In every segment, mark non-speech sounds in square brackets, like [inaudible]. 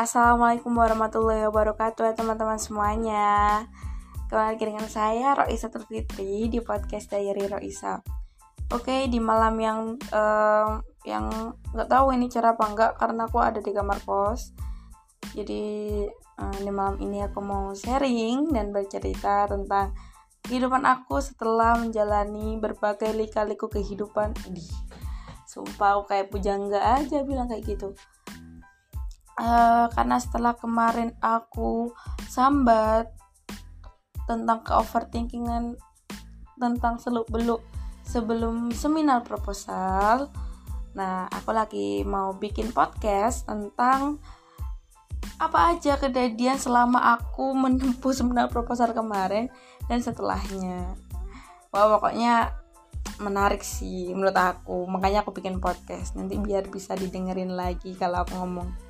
Assalamualaikum warahmatullahi wabarakatuh ya teman-teman semuanya. Kembali lagi dengan saya Roisa Terfitri di podcast Diary Roisa. Oke di malam yang uh, yang nggak tahu ini cara apa enggak karena aku ada di kamar kos. Jadi uh, di malam ini aku mau sharing dan bercerita tentang kehidupan aku setelah menjalani berbagai lika-liku kehidupan. Di sumpah aku kayak pujangga aja bilang kayak gitu uh, karena setelah kemarin aku sambat tentang ke overthinkingan tentang seluk beluk sebelum seminar proposal. Nah aku lagi mau bikin podcast tentang apa aja kejadian selama aku [laughs] menempuh seminar proposal kemarin dan setelahnya. Wah pokoknya menarik sih menurut aku. Makanya aku bikin podcast. Nanti biar bisa didengerin lagi kalau aku ngomong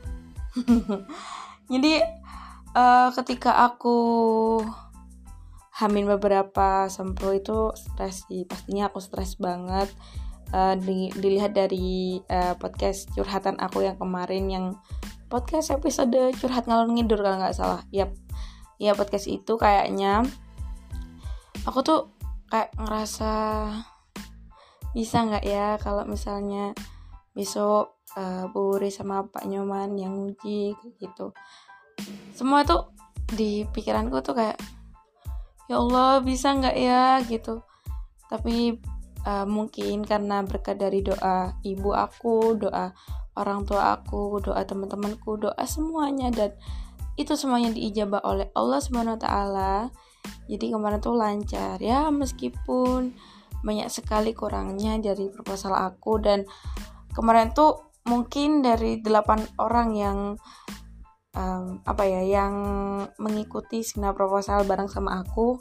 [laughs] jadi uh, ketika aku hamil beberapa sempro itu stres sih. Pastinya aku stres banget. Uh, di, dilihat dari uh, podcast curhatan aku yang kemarin yang podcast episode curhat ngalor ngidur kalau nggak salah. Yap. Ya podcast itu kayaknya aku tuh kayak ngerasa bisa nggak ya kalau misalnya besok uh, Bu Uri sama Pak Nyoman yang nguji gitu. Semua tuh di pikiranku tuh kayak ya Allah bisa nggak ya? gitu. Tapi uh, mungkin karena berkat dari doa ibu aku doa orang tua aku doa teman-temanku doa semuanya dan itu semuanya diijabah oleh Allah Subhanahu Wa Taala jadi kemarin tuh lancar. Ya meskipun banyak sekali kurangnya dari proposal aku dan kemarin tuh mungkin dari delapan orang yang um, apa ya yang mengikuti seminar proposal bareng sama aku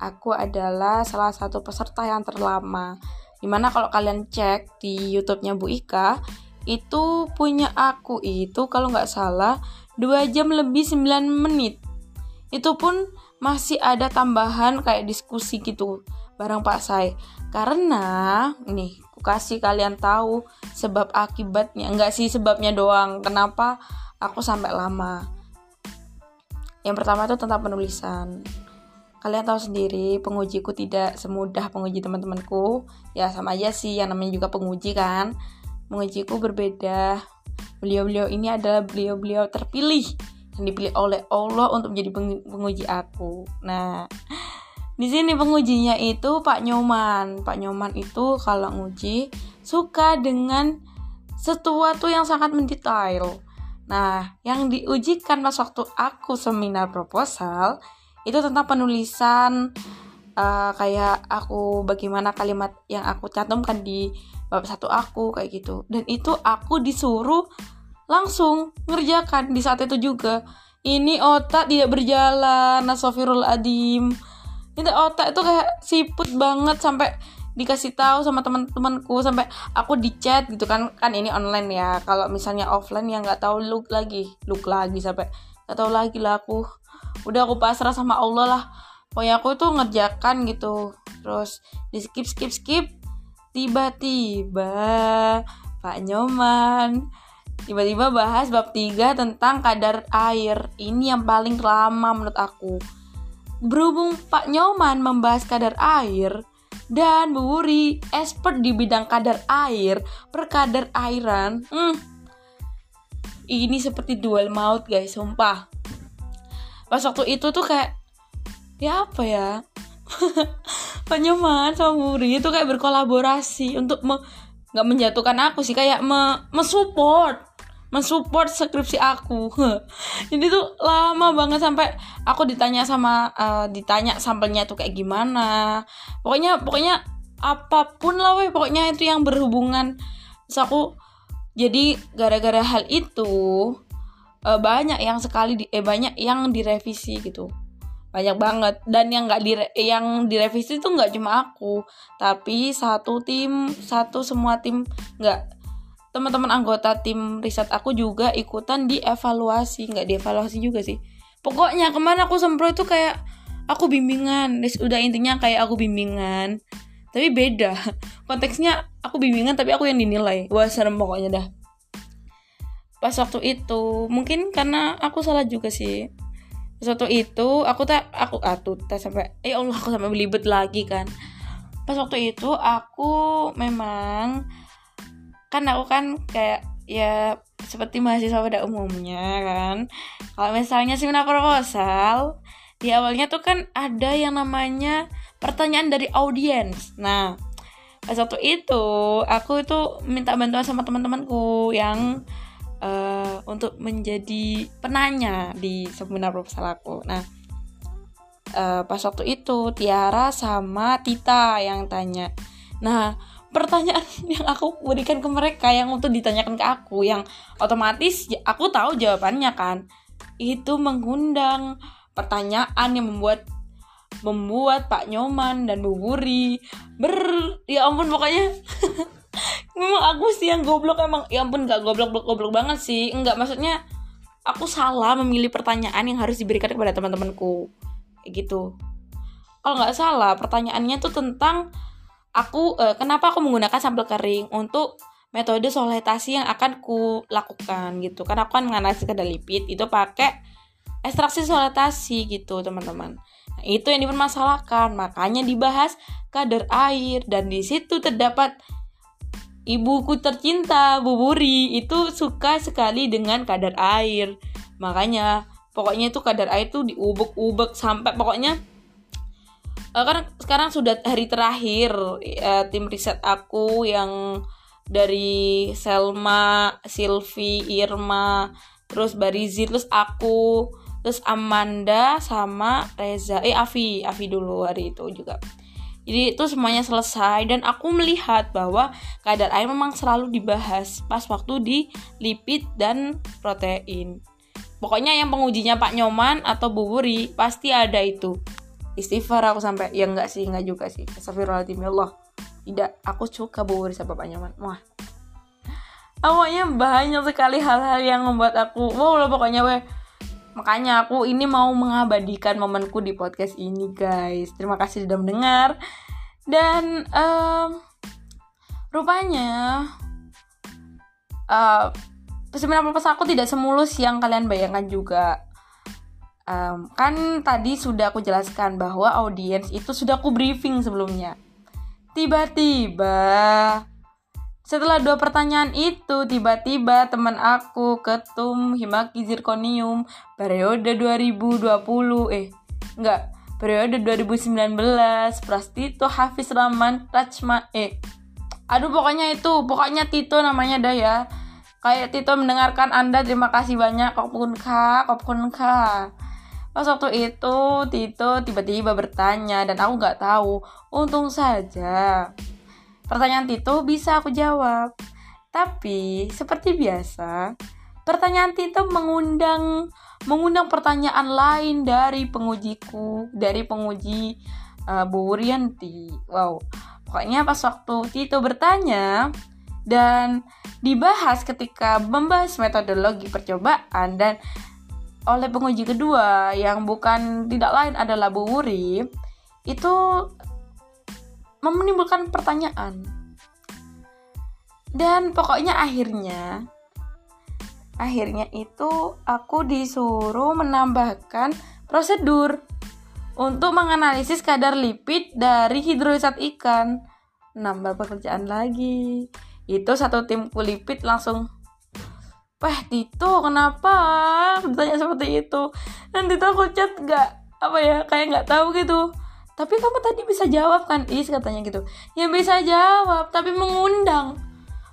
aku adalah salah satu peserta yang terlama. Di mana kalau kalian cek di YouTube-nya Bu Ika itu punya aku itu kalau nggak salah 2 jam lebih 9 menit. Itu pun masih ada tambahan kayak diskusi gitu bareng Pak Sai. Karena nih aku kasih kalian tahu sebab akibatnya. Enggak sih sebabnya doang. Kenapa? Aku sampai lama. Yang pertama itu tentang penulisan. Kalian tahu sendiri pengujiku tidak semudah penguji teman-temanku. Ya sama aja sih yang namanya juga penguji kan. Pengujiku berbeda. Beliau-beliau ini adalah beliau-beliau terpilih yang dipilih oleh Allah untuk menjadi penguji aku. Nah di sini pengujinya itu Pak Nyoman. Pak Nyoman itu kalau nguji suka dengan sesuatu yang sangat mendetail. Nah, yang diujikan pas waktu aku seminar proposal itu tentang penulisan uh, kayak aku bagaimana kalimat yang aku cantumkan di bab satu aku kayak gitu. Dan itu aku disuruh langsung ngerjakan di saat itu juga. Ini otak tidak berjalan, nasofirul adim ini otak itu kayak siput banget sampai dikasih tahu sama teman-temanku sampai aku di chat gitu kan. Kan ini online ya. Kalau misalnya offline ya nggak tahu look lagi. Look lagi sampai nggak tahu lagi lah aku. Udah aku pasrah sama Allah lah. Pokoknya aku tuh ngerjakan gitu. Terus di skip skip. Skip tiba-tiba Pak Nyoman tiba-tiba bahas bab 3 tentang kadar air. Ini yang paling lama menurut aku Berhubung Pak Nyoman membahas kadar air dan Bu Wuri expert di bidang kadar air per kadar airan, hmm, ini seperti dual maut guys, sumpah. Pas waktu itu tuh kayak ya apa ya? [laughs] Pak Nyoman sama Bu Wuri itu kayak berkolaborasi untuk me, nggak menjatuhkan aku sih kayak me, mensupport mensupport skripsi aku. [laughs] Jadi tuh lama banget sampai aku ditanya sama uh, ditanya sampelnya tuh kayak gimana. Pokoknya pokoknya apa pun lah weh pokoknya itu yang berhubungan. Terus aku jadi gara-gara hal itu uh, banyak yang sekali di, eh banyak yang direvisi gitu. Banyak banget. Dan yang nggak dire yang direvisi itu nggak cuma aku tapi satu tim satu semua tim nggak teman-teman anggota tim riset aku juga ikutan dievaluasi. Nggak dievaluasi juga sih. Pokoknya ke mana aku sempro itu kayak aku bimbingan. Udah intinya kayak aku bimbingan. Tapi beda. [laughs] Konteksnya aku bimbingan tapi aku yang dinilai. Wah serem pokoknya dah. Pas waktu itu mungkin karena aku salah juga sih. Pas waktu itu aku tak aku atuh tak sampai eh Allah aku sampai belibet lagi kan. Pas waktu itu aku memang kan aku kan kayak ya seperti mahasiswa pada umumnya kan kalau misalnya seminar proposal di awalnya tuh kan ada yang namanya pertanyaan dari audiens nah pas waktu itu aku itu minta bantuan sama teman-temanku yang uh, untuk menjadi penanya di seminar proposal aku. Nah, uh, pas waktu itu Tiara sama Tita yang tanya. Nah, pertanyaan [laughs] yang aku berikan ke mereka yang untuk ditanyakan ke aku yang otomatis aku tahu jawabannya kan. Itu mengundang pertanyaan yang membuat membuat Pak Nyoman dan Bu Buri ber ya ampun pokoknya [laughs] memang aku sih yang goblok emang ya ampun gak goblok goblok goblok banget sih. Enggak maksudnya aku salah memilih pertanyaan yang harus diberikan kepada teman-temanku. Gitu. Kalau nggak salah pertanyaannya tuh tentang aku eh, kenapa aku menggunakan sambal kering? Untuk metode solitasi yang akan ku lakukan gitu. Karena aku kan menganalisis kadar lipid itu pakai ekstraksi solitasi gitu teman-teman. Nah, itu yang dipermasalahkan. Makanya dibahas kadar air dan di situ terdapat Ibuku tercinta, Bu Buri, itu suka sekali dengan kadar air. Makanya, pokoknya itu kadar air tuh diubek-ubek sampai pokoknya uh, sekarang sudah hari terakhir uh, tim riset aku yang dari Selma, Silvi, Irma, terus Barizi, terus aku, terus Amanda sama Reza, eh Avi, Avi dulu hari itu juga. Jadi itu semuanya selesai dan aku melihat bahwa kadar air memang selalu dibahas pas waktu di lipid dan protein. Pokoknya yang pengujinya Pak Nyoman atau Bu Buri pasti ada itu. Istighfar aku sampai ya enggak sih, enggak juga sih. Astagfirullahaladzim ya Allah. Tidak, aku suka Bu Buri sama Pak Nyoman. Wah. Awalnya banyak sekali hal-hal yang membuat aku wow lah pokoknya weh Makanya aku ini mau mengabadikan momenku di podcast ini guys. Terima kasih sudah mendengar. Dan um, rupanya uh, sebenarnya pas aku tidak semulus yang kalian bayangkan juga. Um, kan tadi sudah aku jelaskan bahwa audiens itu sudah aku briefing sebelumnya. Tiba-tiba setelah dua pertanyaan itu, tiba-tiba teman aku ketum Himaki Zirconium periode 2020 eh enggak, periode 2019 Prastito Hafiz Rahman Rachma eh aduh pokoknya itu, pokoknya Tito namanya dah ya. Kayak Tito mendengarkan Anda, terima kasih banyak. Kopun kak, kopun kak. Pas waktu itu Tito tiba-tiba bertanya dan aku nggak tahu. Untung saja Pertanyaan Tito bisa aku jawab. Tapi seperti biasa, pertanyaan Tito mengundang mengundang pertanyaan lain dari pengujiku, dari penguji uh, Bu Wurianti. Wow. Pokoknya pas waktu Tito bertanya dan dibahas ketika membahas metodologi percobaan dan oleh penguji kedua yang bukan tidak lain adalah Bu Wuri itu menimbulkan pertanyaan. Dan pokoknya akhirnya akhirnya itu aku disuruh menambahkan prosedur untuk menganalisis kadar lipid dari hidrolisat ikan. Nambah pekerjaan lagi. Itu satu tim kulipid langsung Wah Tito kenapa? Bertanya seperti itu. Dan Tito aku chat gak Apa ya kayak gak tahu gitu. Tapi kamu tadi bisa jawab kan? Is katanya gitu. Ya bisa jawab tapi mengundang.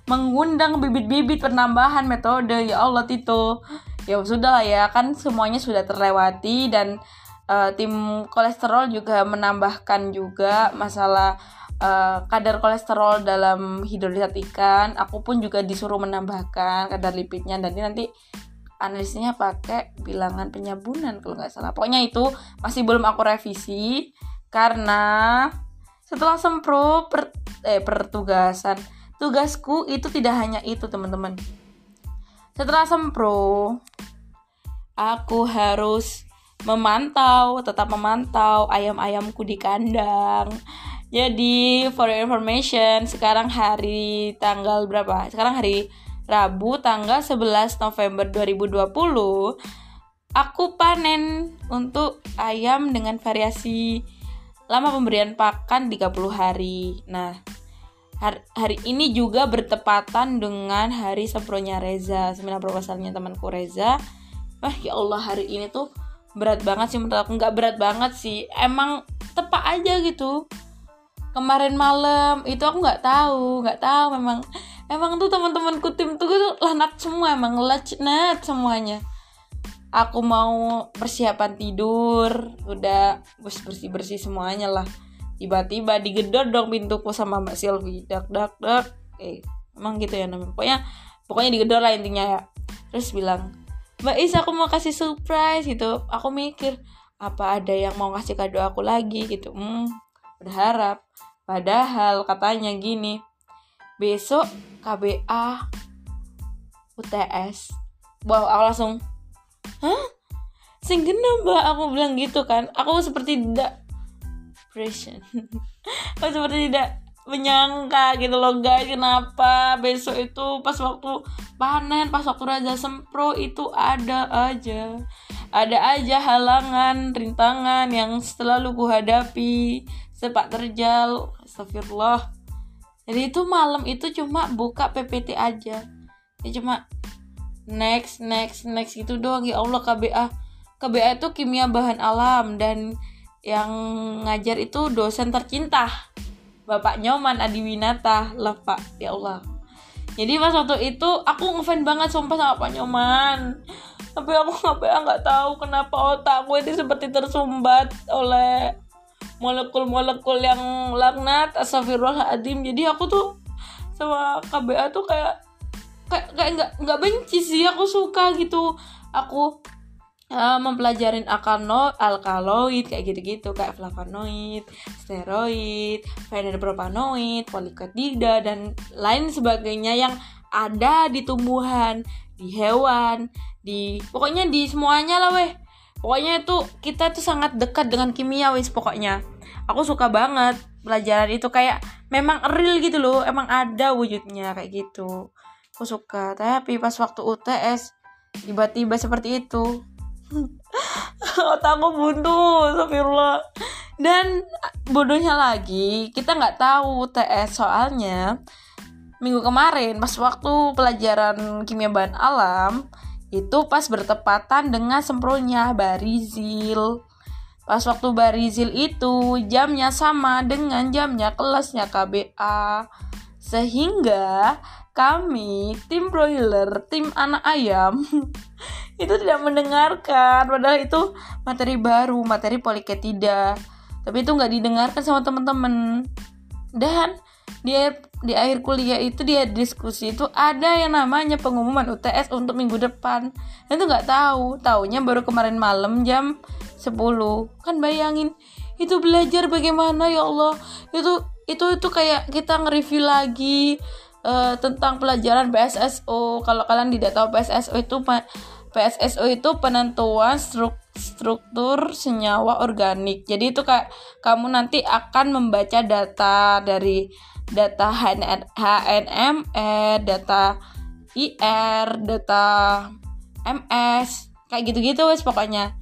Mengundang bibit-bibit penambahan metode. Ya Allah Tito. Ya sudah lah ya kan semuanya sudah terlewati dan uh, tim kolesterol juga menambahkan juga masalah uh, kadar kolesterol dalam hidrolisat ikan aku pun juga disuruh menambahkan kadar lipidnya dan nanti analisisnya pakai bilangan penyabunan kalau nggak salah pokoknya itu masih belum aku revisi karena setelah sempro per, eh, pertugasan, tugasku itu tidak hanya itu, teman-teman. Setelah sempro, aku harus memantau, tetap memantau ayam-ayamku di kandang. Jadi, for your information, sekarang hari tanggal berapa? Sekarang hari Rabu tanggal 11 November 2020 aku panen untuk ayam dengan variasi lama pemberian pakan 30 hari. Nah, hari ini juga bertepatan dengan hari sempronya Reza, seminar proposalnya temanku Reza. Wah, ya Allah hari ini tuh berat banget sih menurut aku nggak berat banget sih emang tepat aja gitu kemarin malam itu aku nggak tahu nggak tahu memang. Emang tuh teman-temanku tim tuh lanat semua emang lecnet semuanya. Aku mau persiapan tidur udah bersih bersih semuanya lah. Tiba-tiba digedor dong pintuku sama mbak Sylvie dak dak dak. Eh emang gitu ya namanya. Pokoknya pokoknya digedor lah intinya ya. Terus bilang mbak Is aku mau kasih surprise gitu. Aku mikir apa ada yang mau kasih kado aku lagi? Gitu. Hmm berharap. Padahal katanya gini besok KBA UTS wow aku langsung hah? Sing mbak. Aku bilang gitu kan. Aku seperti tidak pression [laughs] aku seperti tidak menyangka gitu loh guys kenapa besok itu pas waktu panen pas waktu raja sempro itu ada aja. Ada aja halangan rintangan yang selalu kuhadapi sepak terjal astagfirullah. Jadi itu malam itu cuma buka PPT aja. Ya cuma next next next gitu doang. Ya Allah KBA KBA itu kimia bahan alam dan yang ngajar itu dosen tercinta. Bapak Nyoman Adiwinata lah Pak ya Allah. Jadi pas waktu itu aku ngefan banget sumpah sama Pak Nyoman. Tapi aku nggak tahu kenapa otakku ini seperti tersumbat oleh molekul-molekul yang laknat astagfirullahaladzim jadi aku tuh sama KBA tuh kayak kayak kayak nggak nggak benci sih. Aku suka gitu. Aku uh, mempelajarin alkano, alkaloid kayak gitu-gitu. Kayak flavonoid, steroid, phenylpropanoid, polikotida dan lain sebagainya yang ada di tumbuhan, di hewan, di pokoknya di semuanya lah weh. Pokoknya itu kita tuh sangat dekat dengan kimia wis pokoknya. Aku suka banget pelajaran itu kayak memang real gitu loh emang ada wujudnya kayak gitu. Aku suka. Tapi pas waktu UTS tiba-tiba seperti itu. [laughs] Otakku buntu Astagfirullah. Dan bodohnya lagi kita nggak tahu UTS soalnya minggu kemarin pas waktu pelajaran kimia bahan alam itu pas bertepatan dengan sempronya barizil Pas waktu barizil itu jamnya sama dengan jamnya kelasnya KBA. Sehingga kami tim broiler, tim anak ayam [laughs] itu tidak mendengarkan padahal itu materi baru, materi poliketida. Tapi itu nggak didengarkan sama teman-teman. Dan di di akhir kuliah itu dia diskusi itu ada yang namanya pengumuman UTS untuk minggu depan. Dan itu nggak tahu, taunya baru kemarin malam jam 10 kan bayangin itu belajar bagaimana ya Allah. Itu itu itu kayak kita nge-review lagi uh, tentang pelajaran PSSO kalau kalian tidak tahu PSSO itu PSSO itu penentuan struk, struktur senyawa organik. Jadi itu kayak kamu nanti akan membaca data dari data HNM, data IR, data MS, kayak gitu-gitu wes pokoknya.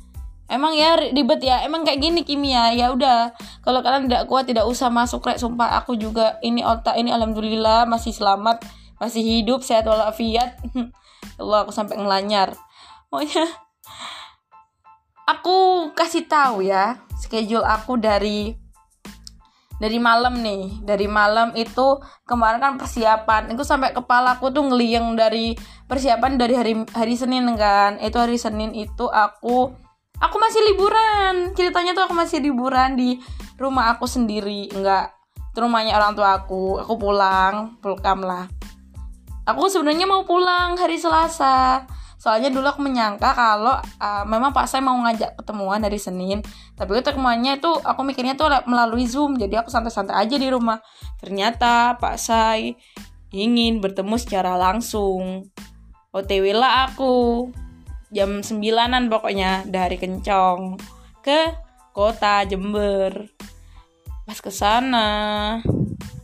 Emang ya ribet ya. Emang kayak gini kimia ya udah. Kalau kalian tidak kuat tidak usah masuk rek. Sumpah aku juga ini otak ini alhamdulillah masih selamat masih hidup sehat walafiat. [laughs] Allah aku sampai ngelanyar. Pokoknya [laughs] aku kasih tahu ya schedule aku dari dari malam nih dari malam itu kemarin kan persiapan. Itu sampai kepala aku tuh ngeliang dari persiapan dari hari hari Senin kan. Itu hari Senin itu aku aku masih liburan. Ceritanya tuh aku masih liburan di rumah aku sendiri. Enggak itu rumahnya orang tua aku. Aku pulang pulkam lah. Aku sebenarnya mau pulang hari Selasa soalnya dulu aku menyangka kalau uh, memang Pak saya mau ngajak ketemuan dari Senin. Tapi ketemuannya itu aku mikirnya tuh melalui Zoom. Jadi aku santai-santai aja di rumah. Ternyata Pak saya ingin bertemu secara langsung. OTW lah aku. Jam sembilanan pokoknya dari Kencong. Ke kota Jember. Pas ke sana.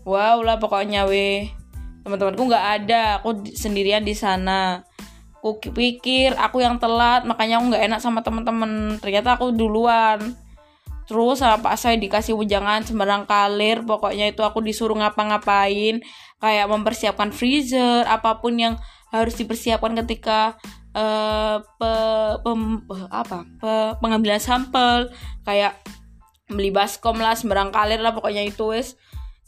Wow lah pokoknya weh. Teman-temanku nggak ada. Aku sendirian di sana aku pikir aku yang telat makanya aku nggak enak sama teman-teman ternyata aku duluan. Terus sama pak saya dikasih ujangan sembarang kalir pokoknya itu aku disuruh ngapa-ngapain. Kayak mempersiapkan freezer apa pun yang harus dipersiapkan ketika uh, pe, pem, apa pe, pengambilan sampel. Kayak beli baskom lah sembarang kalir lah pokoknya itu wes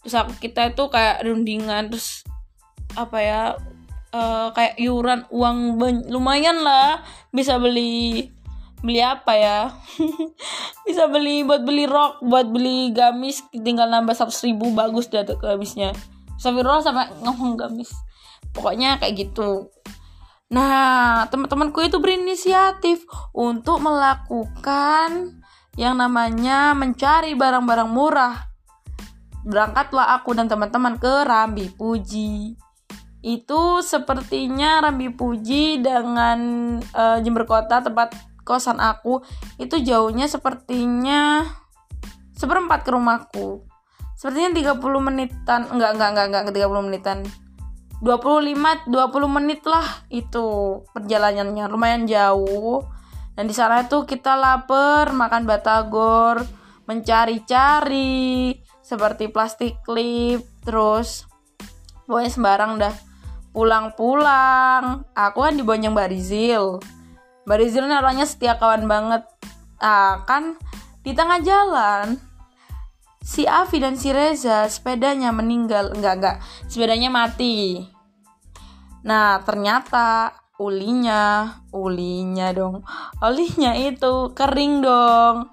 terus aku kita itu kayak rundingan terus apa ya uh, kayak iuran uang lumayan lah. Bisa beli beli apa ya? [laughs] Bisa beli buat beli rok buat beli gamis tinggal nambah seratus ribu bagus dah tuh gamisnya. Astagfirullah sampai ngomong gamis. Pokoknya kayak gitu. Nah teman-temanku itu berinisiatif untuk melakukan yang namanya mencari barang-barang murah. Berangkatlah aku dan teman-teman ke Rambi Puji itu sepertinya Rambi Puji dengan uh, Jember Kota tempat kosan aku itu jauhnya sepertinya seperempat ke rumahku. Sepertinya 30 menitan enggak enggak enggak enggak 30 menitan. 25 20 menit lah itu perjalanannya lumayan jauh. Dan di sana itu kita lapar makan batagor mencari-cari seperti plastik clip terus pokoknya sembarang dah pulang-pulang. Aku kan di Bonyong Barizil Barizil ini orangnya setia kawan banget. Ah kan di tengah jalan si Avi dan si Reza sepedanya meninggal. Enggak enggak sepedanya mati. Nah ternyata ulinya ulinya dong. Ulinya itu kering dong.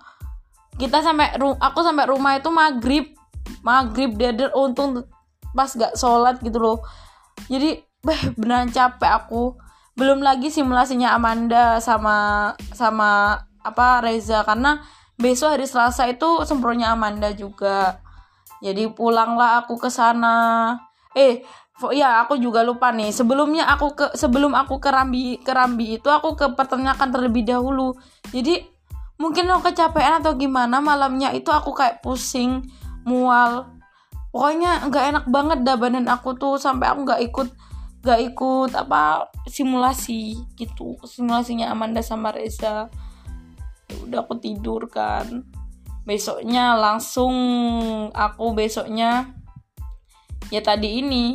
Kita sampai aku sampai rumah itu maghrib. Maghrib deder untung pas gak sholat gitu loh. Jadi beh beneran capek aku. Belum lagi simulasinya Amanda sama sama apa Reza. Karena besok hari Selasa itu sempurnya Amanda juga. Jadi pulanglah aku ke sana. Eh ya aku juga lupa nih. Sebelumnya aku ke sebelum aku ke Rambi ke Rambi itu aku ke peternakan terlebih dahulu. Jadi mungkin aku kecapean atau gimana malamnya itu aku kayak pusing mual. Pokoknya nggak enak banget dah badan aku tuh sampai aku nggak ikut gak ikut apa simulasi gitu. Simulasinya Amanda sama Reza. Ya udah aku tidur kan. Besoknya langsung aku besoknya ya tadi ini.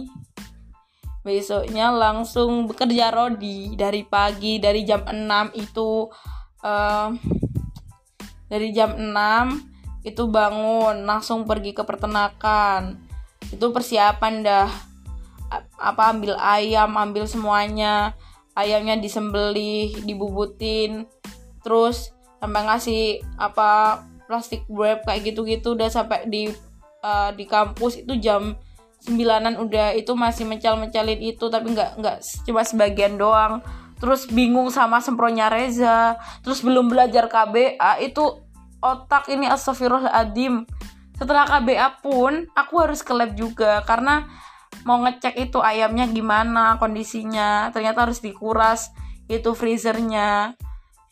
Besoknya langsung bekerja rodi dari pagi dari jam 6 itu uh, dari jam 6 itu bangun langsung pergi ke peternakan. Itu persiapan dah apa ambil ayam ambil semuanya. Ayamnya disembelih dibubutin. Terus sampai ngasih apa plastik wrap kayak gitu-gitu. Udah sampai di uh, di kampus itu jam sembilanan udah itu masih mencal-mencalin itu tapi nggak nggak cuma sebagian doang. Terus bingung sama sempronya Reza. Terus belum belajar KBA itu otak ini astagfirullahaladzim. Setelah KBA pun aku harus ke lab juga. Karena mau ngecek itu ayamnya gimana kondisinya ternyata harus dikuras itu freezernya.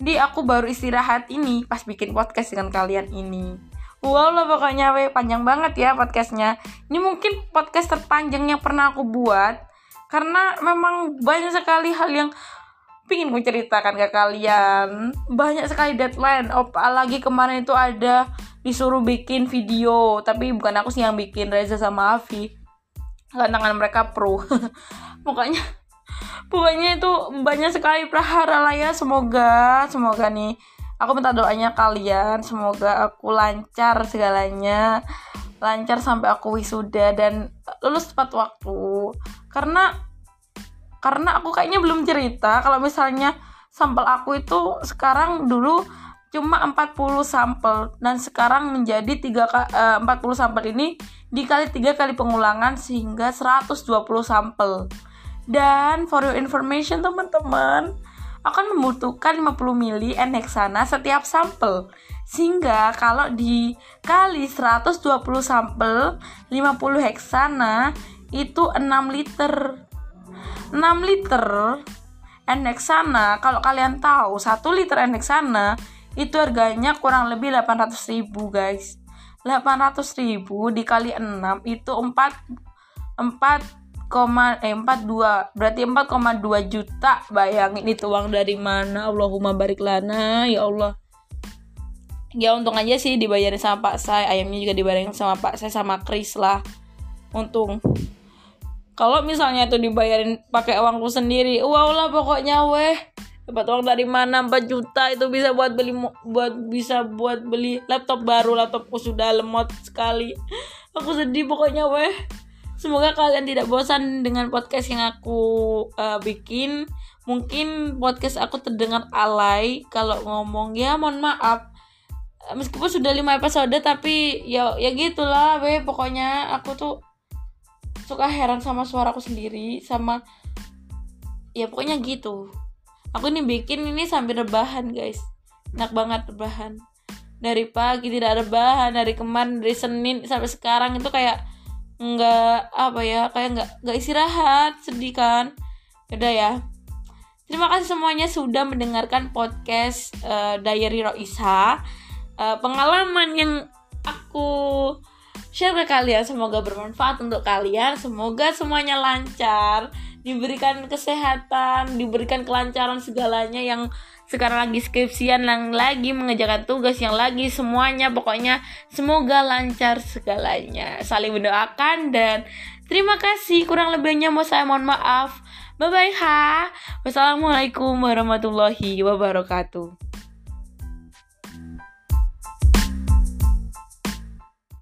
Jadi aku baru istirahat ini pas bikin podcast dengan kalian ini. Wow lah pokoknya we panjang banget ya podcastnya. Ini mungkin podcast terpanjang yang pernah aku buat karena memang banyak sekali hal yang pingin ku ceritakan ke kalian. Banyak sekali deadline apalagi kemarin itu ada disuruh bikin video tapi bukan aku sih yang bikin Reza sama Afi tangan mereka pro. [laughs] Pokoknya pokoknya itu banyak sekali prahara lah ya. Semoga semoga nih aku minta doanya kalian. Semoga aku lancar segalanya. Lancar sampai aku wisuda dan lulus tepat waktu. Karena karena aku kayaknya belum cerita kalau misalnya sampel aku itu sekarang dulu cuma 40 sampel dan sekarang menjadi 3 uh, 40 sampel ini dikali tiga kali pengulangan sehingga 120 sampel. Dan for your information teman-teman, akan membutuhkan 50 mili N-heksana setiap sampel. Sehingga kalau dikali 120 sampel 50 heksana itu 6 liter. 6 liter N-heksana kalau kalian tahu 1 liter N-heksana itu harganya kurang lebih 800 ribu guys 800 ribu dikali 6 itu 4 4 eh 42 berarti 4,2 juta. Bayangin itu uang dari mana? Allahumma barik lana ya Allah. Ya untung aja sih dibayarin sama Pak saya ayamnya juga dibayarin sama Pak saya sama Chris lah. Untung. Kalau misalnya itu dibayarin pakai uangku sendiri wow lah pokoknya weh dapat uang dari mana? 4 juta itu bisa buat beli buat bisa buat beli laptop baru. Laptopku sudah lemot sekali. Aku sedih pokoknya weh. Semoga kalian tidak bosan dengan podcast yang aku uh, bikin. Mungkin podcast aku terdengar alay kalau ngomong. Ya mohon maaf. Meskipun sudah lima episode tapi ya ya gitulah be pokoknya aku tuh suka heran sama suaraku sendiri sama ya pokoknya gitu aku ini bikin ini sambil rebahan guys. Enak banget rebahan. Dari pagi tidak rebahan dari kemarin dari Senin sampai sekarang itu kayak nggak apa ya kayak nggak nggak istirahat sedih kan? Udah ya. Terima kasih semuanya sudah mendengarkan podcast uh, Diary Roisa. Uh, pengalaman yang aku share ke kalian semoga bermanfaat untuk kalian. Semoga semuanya lancar diberikan kesehatan, diberikan kelancaran segalanya yang sekarang lagi skripsian yang lagi mengerjakan tugas yang lagi semuanya pokoknya semoga lancar segalanya. Saling mendoakan dan terima kasih kurang lebihnya mau saya mohon maaf. Bye bye ha. Wassalamualaikum warahmatullahi wabarakatuh.